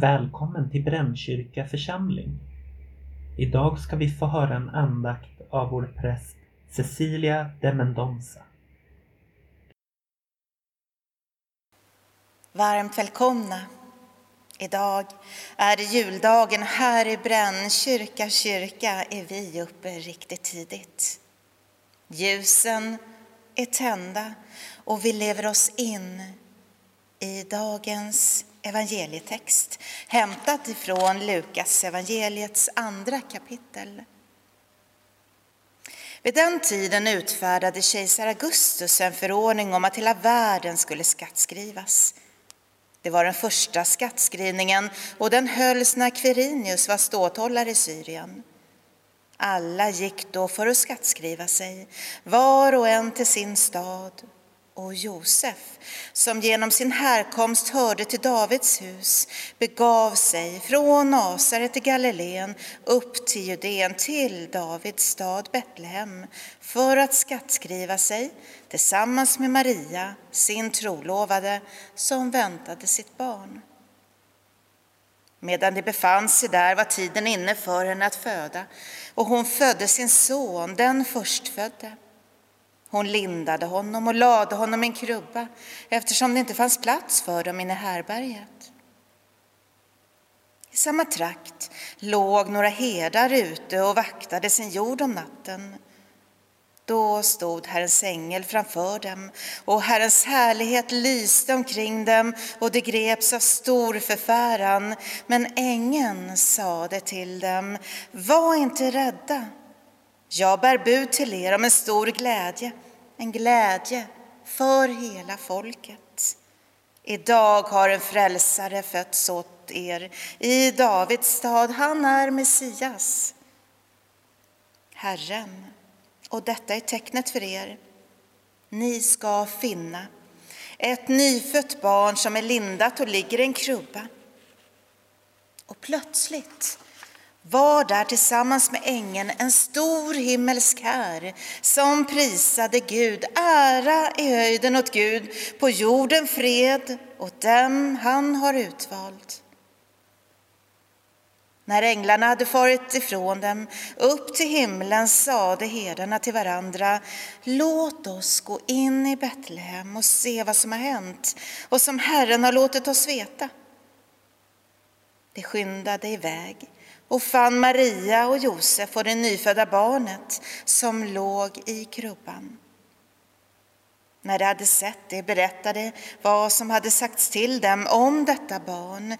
Välkommen till Brännkyrka församling. Idag ska vi få höra en andakt av vår präst Cecilia de Mendonza. Varmt välkomna. Idag är det juldagen här i Brännkyrka kyrka är vi uppe riktigt tidigt. Ljusen är tända och vi lever oss in i dagens evangelietext hämtat ifrån Lukas evangeliets andra kapitel. Vid den tiden utfärdade kejsar Augustus en förordning om att hela världen skulle skattskrivas. Det var den första skattskrivningen och den hölls när Quirinius var ståthållare i Syrien. Alla gick då för att skattskriva sig, var och en till sin stad och Josef, som genom sin härkomst hörde till Davids hus, begav sig från Nasaret i Galileen upp till Judeen, till Davids stad Betlehem, för att skattskriva sig tillsammans med Maria, sin trolovade, som väntade sitt barn. Medan de befann sig där var tiden inne för henne att föda, och hon födde sin son, den förstfödde. Hon lindade honom och lade honom i en krubba eftersom det inte fanns plats för dem inne i härberget. I samma trakt låg några herdar ute och vaktade sin jord om natten. Då stod Herrens ängel framför dem och Herrens härlighet lyste omkring dem och de greps av stor förfäran. Men ängeln sade till dem, var inte rädda. Jag bär bud till er om en stor glädje, en glädje för hela folket. Idag har en frälsare fötts åt er i Davids stad. Han är Messias, Herren. Och detta är tecknet för er. Ni ska finna ett nyfött barn som är lindat och ligger i en krubba. Och plötsligt var där tillsammans med ängeln en stor himmelsk här som prisade Gud. Ära i höjden åt Gud, på jorden fred åt dem han har utvalt. När änglarna hade farit ifrån dem upp till himlen sade herdarna till varandra Låt oss gå in i Betlehem och se vad som har hänt och som Herren har låtit oss veta. De skyndade iväg och fann Maria och Josef och det nyfödda barnet som låg i krubban. När de hade sett det berättade vad som hade sagts till dem om detta barn.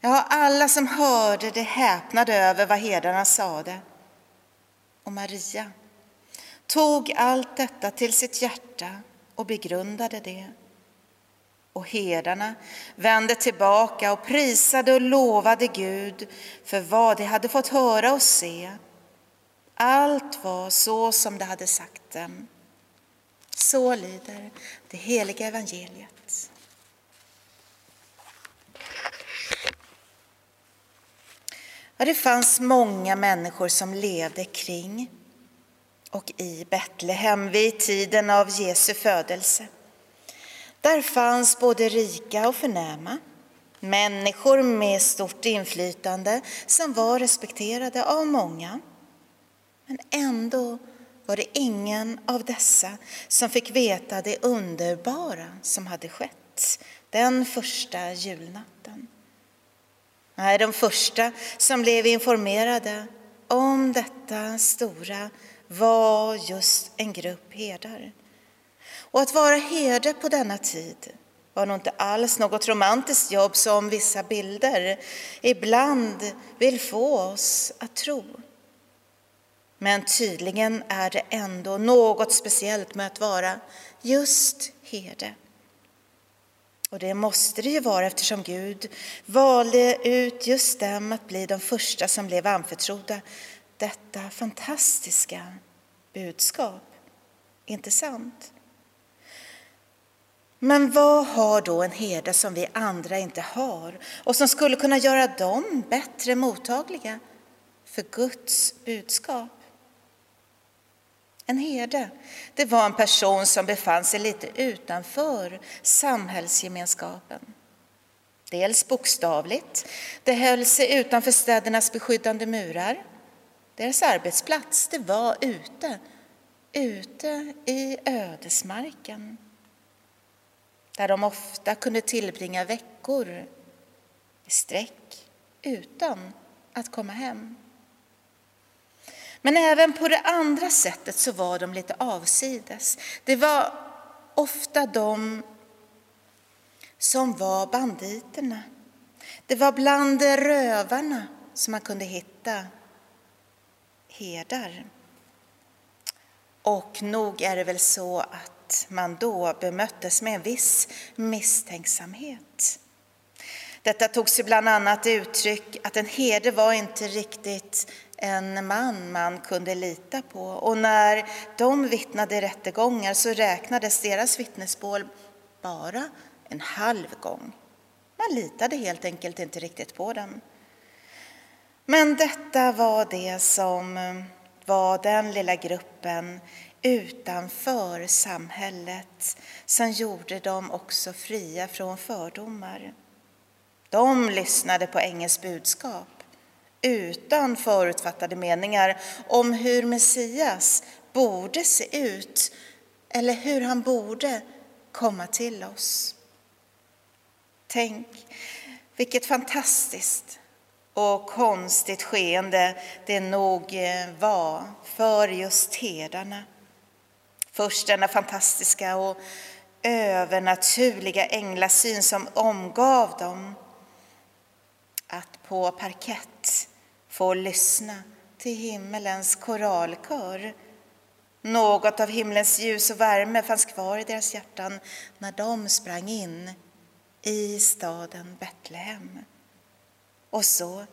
Ja, alla som hörde det häpnade över vad herdarna sade. Och Maria tog allt detta till sitt hjärta och begrundade det. Och herdarna vände tillbaka och prisade och lovade Gud för vad de hade fått höra och se. Allt var så som de hade sagt dem. Så lyder det heliga evangeliet. Ja, det fanns många människor som levde kring och i Betlehem vid tiden av Jesu födelse. Där fanns både rika och förnäma, människor med stort inflytande som var respekterade av många. Men ändå var det ingen av dessa som fick veta det underbara som hade skett den första julnatten. Nej, de första som blev informerade om detta stora var just en grupp herdar. Och att vara herde på denna tid var nog inte alls något romantiskt jobb som vissa bilder ibland vill få oss att tro. Men tydligen är det ändå något speciellt med att vara just herde. Och det måste det ju vara eftersom Gud valde ut just dem att bli de första som blev anförtrodda detta fantastiska budskap. Inte sant? Men vad har då en herde som vi andra inte har och som skulle kunna göra dem bättre mottagliga för Guds budskap? En herde, det var en person som befann sig lite utanför samhällsgemenskapen. Dels bokstavligt, det höll sig utanför städernas beskyddande murar. Deras arbetsplats, det var ute, ute i ödesmarken där de ofta kunde tillbringa veckor i sträck utan att komma hem. Men även på det andra sättet så var de lite avsides. Det var ofta de som var banditerna. Det var bland rövarna som man kunde hitta herdar. Och nog är det väl så att man då bemöttes med en viss misstänksamhet. Detta tog sig bland annat uttryck att en herde var inte riktigt en man man kunde lita på. Och när de vittnade i rättegångar så räknades deras vittnesmål bara en halv gång. Man litade helt enkelt inte riktigt på dem. Men detta var det som eh, var den lilla gruppen utanför samhället som gjorde dem också fria från fördomar. De lyssnade på ängelns budskap utan förutfattade meningar om hur Messias borde se ut eller hur han borde komma till oss. Tänk vilket fantastiskt och konstigt skeende det nog eh, var för just herdarna. Först denna fantastiska och övernaturliga änglasyn som omgav dem. Att på parkett få lyssna till himmelens koralkör. Något av himlens ljus och värme fanns kvar i deras hjärtan när de sprang in i staden Betlehem. Och så,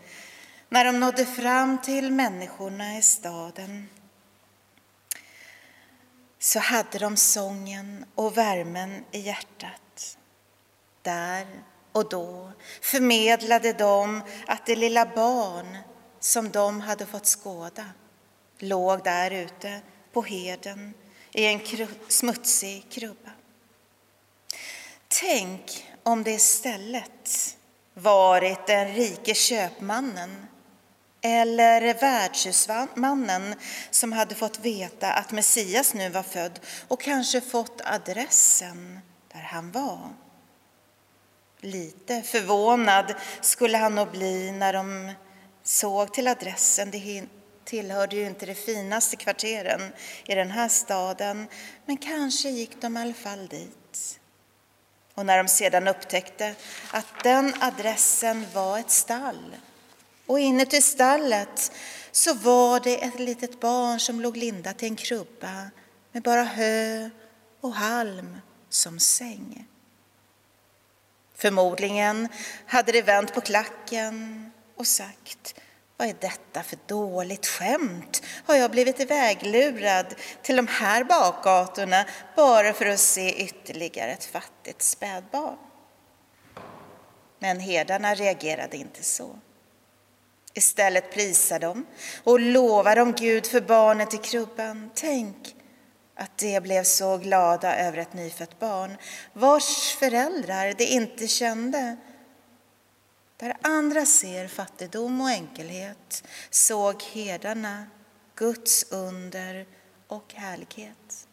när de nådde fram till människorna i staden så hade de sången och värmen i hjärtat. Där och då förmedlade de att det lilla barn som de hade fått skåda låg där ute på heden i en smutsig krubba. Tänk om det istället varit den rike köpmannen eller värdshusmannen som hade fått veta att Messias nu var född och kanske fått adressen där han var. Lite förvånad skulle han nog bli när de såg till adressen. Det tillhörde ju inte de finaste kvarteren i den här staden, men kanske gick de i alla fall dit. Och när de sedan upptäckte att den adressen var ett stall och inuti stallet så var det ett litet barn som låg lindat i en krubba med bara hö och halm som säng. Förmodligen hade det vänt på klacken och sagt vad är detta för dåligt skämt? Har jag blivit iväglurad till de här bakgatorna bara för att se ytterligare ett fattigt spädbarn? Men herdarna reagerade inte så. Istället prisa de och lova dem Gud för barnet i krubban. Tänk att de blev så glada över ett nyfött barn vars föräldrar de inte kände där andra ser fattigdom och enkelhet såg herdarna Guds under och härlighet.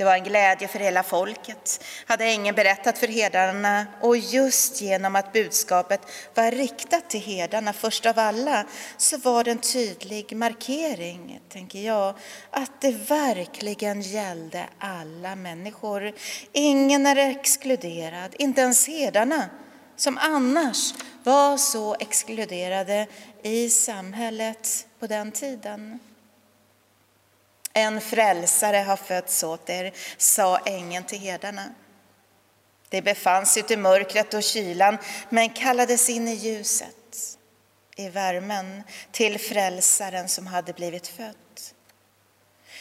Det var en glädje för hela folket, hade ängeln berättat för herdarna och just genom att budskapet var riktat till herdarna först av alla så var det en tydlig markering, tänker jag, att det verkligen gällde alla människor. Ingen är exkluderad, inte ens herdarna som annars var så exkluderade i samhället på den tiden. En frälsare har fötts åt er, sa ängeln till herdarna. De befanns ute i mörkret och kylan, men kallades in i ljuset, i värmen, till frälsaren som hade blivit född.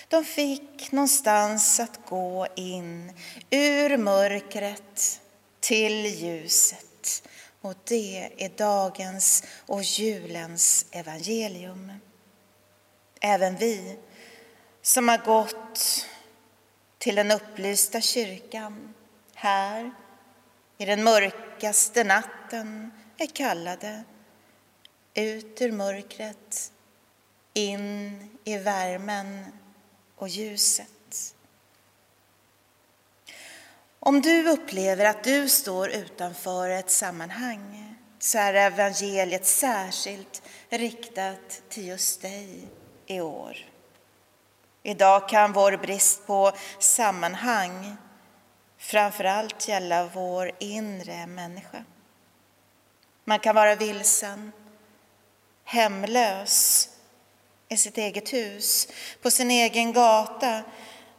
De fick någonstans att gå in ur mörkret till ljuset och det är dagens och julens evangelium. Även vi som har gått till den upplysta kyrkan här i den mörkaste natten är kallade ut ur mörkret, in i värmen och ljuset. Om du upplever att du står utanför ett sammanhang så är evangeliet särskilt riktat till just dig i år. Idag kan vår brist på sammanhang framför allt gälla vår inre människa. Man kan vara vilsen, hemlös i sitt eget hus, på sin egen gata.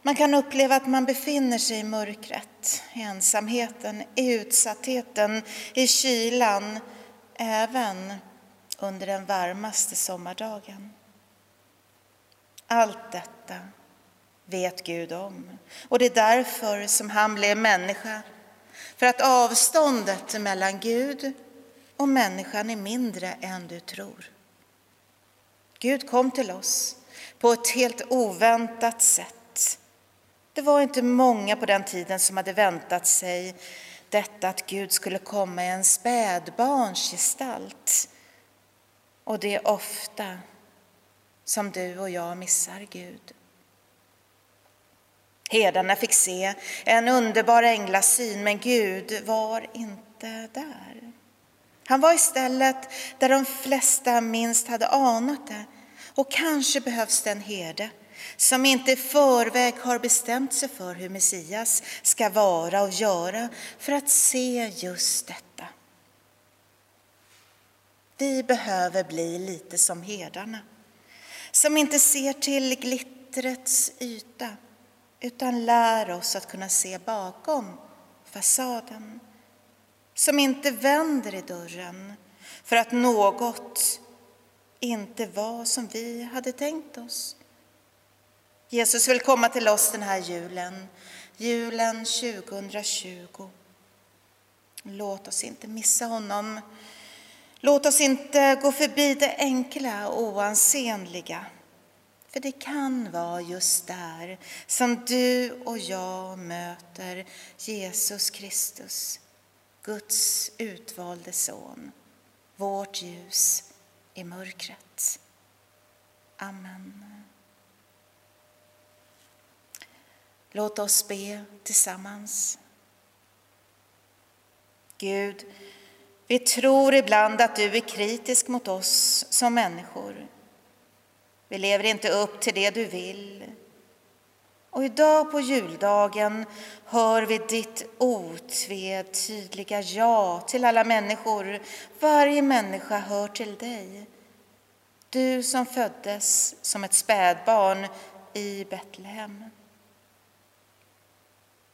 Man kan uppleva att man befinner sig i mörkret, i ensamheten, i utsattheten, i kylan, även under den varmaste sommardagen. Allt detta vet Gud om. Och det är därför som han blev människa. För att avståndet mellan Gud och människan är mindre än du tror. Gud kom till oss på ett helt oväntat sätt. Det var inte många på den tiden som hade väntat sig detta att Gud skulle komma i en spädbarns gestalt. Och det är ofta som du och jag missar Gud. Herdarna fick se en underbar änglasyn, men Gud var inte där. Han var istället där de flesta minst hade anat det. Och kanske behövs det en herde som inte i förväg har bestämt sig för hur Messias ska vara och göra för att se just detta. Vi behöver bli lite som herdarna, som inte ser till glittrets yta utan lär oss att kunna se bakom fasaden. Som inte vänder i dörren för att något inte var som vi hade tänkt oss. Jesus vill komma till oss den här julen, julen 2020. Låt oss inte missa honom. Låt oss inte gå förbi det enkla och oansenliga för det kan vara just där som du och jag möter Jesus Kristus, Guds utvalde son, vårt ljus i mörkret. Amen. Låt oss be tillsammans. Gud, vi tror ibland att du är kritisk mot oss som människor. Vi lever inte upp till det du vill. Och idag på juldagen hör vi ditt otvetydiga ja till alla människor. Varje människa hör till dig. Du som föddes som ett spädbarn i Betlehem.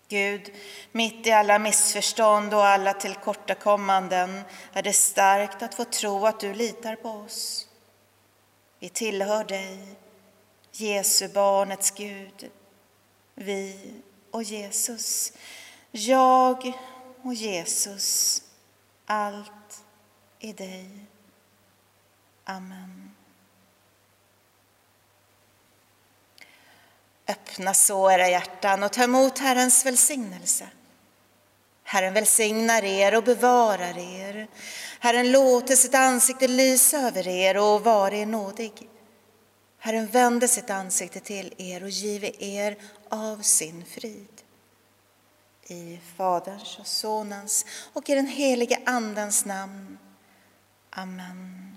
Gud, mitt i alla missförstånd och alla tillkortakommanden är det starkt att få tro att du litar på oss. Vi tillhör dig, Jesu barnets Gud, vi och Jesus, jag och Jesus, allt i dig. Amen. Öppna så era hjärtan och ta emot Herrens välsignelse. Herren välsignar er och bevarar er. Herren låter sitt ansikte lysa över er och vara er nådig. Herren vänder sitt ansikte till er och giver er av sin frid. I Faderns och Sonens och i den helige Andens namn. Amen.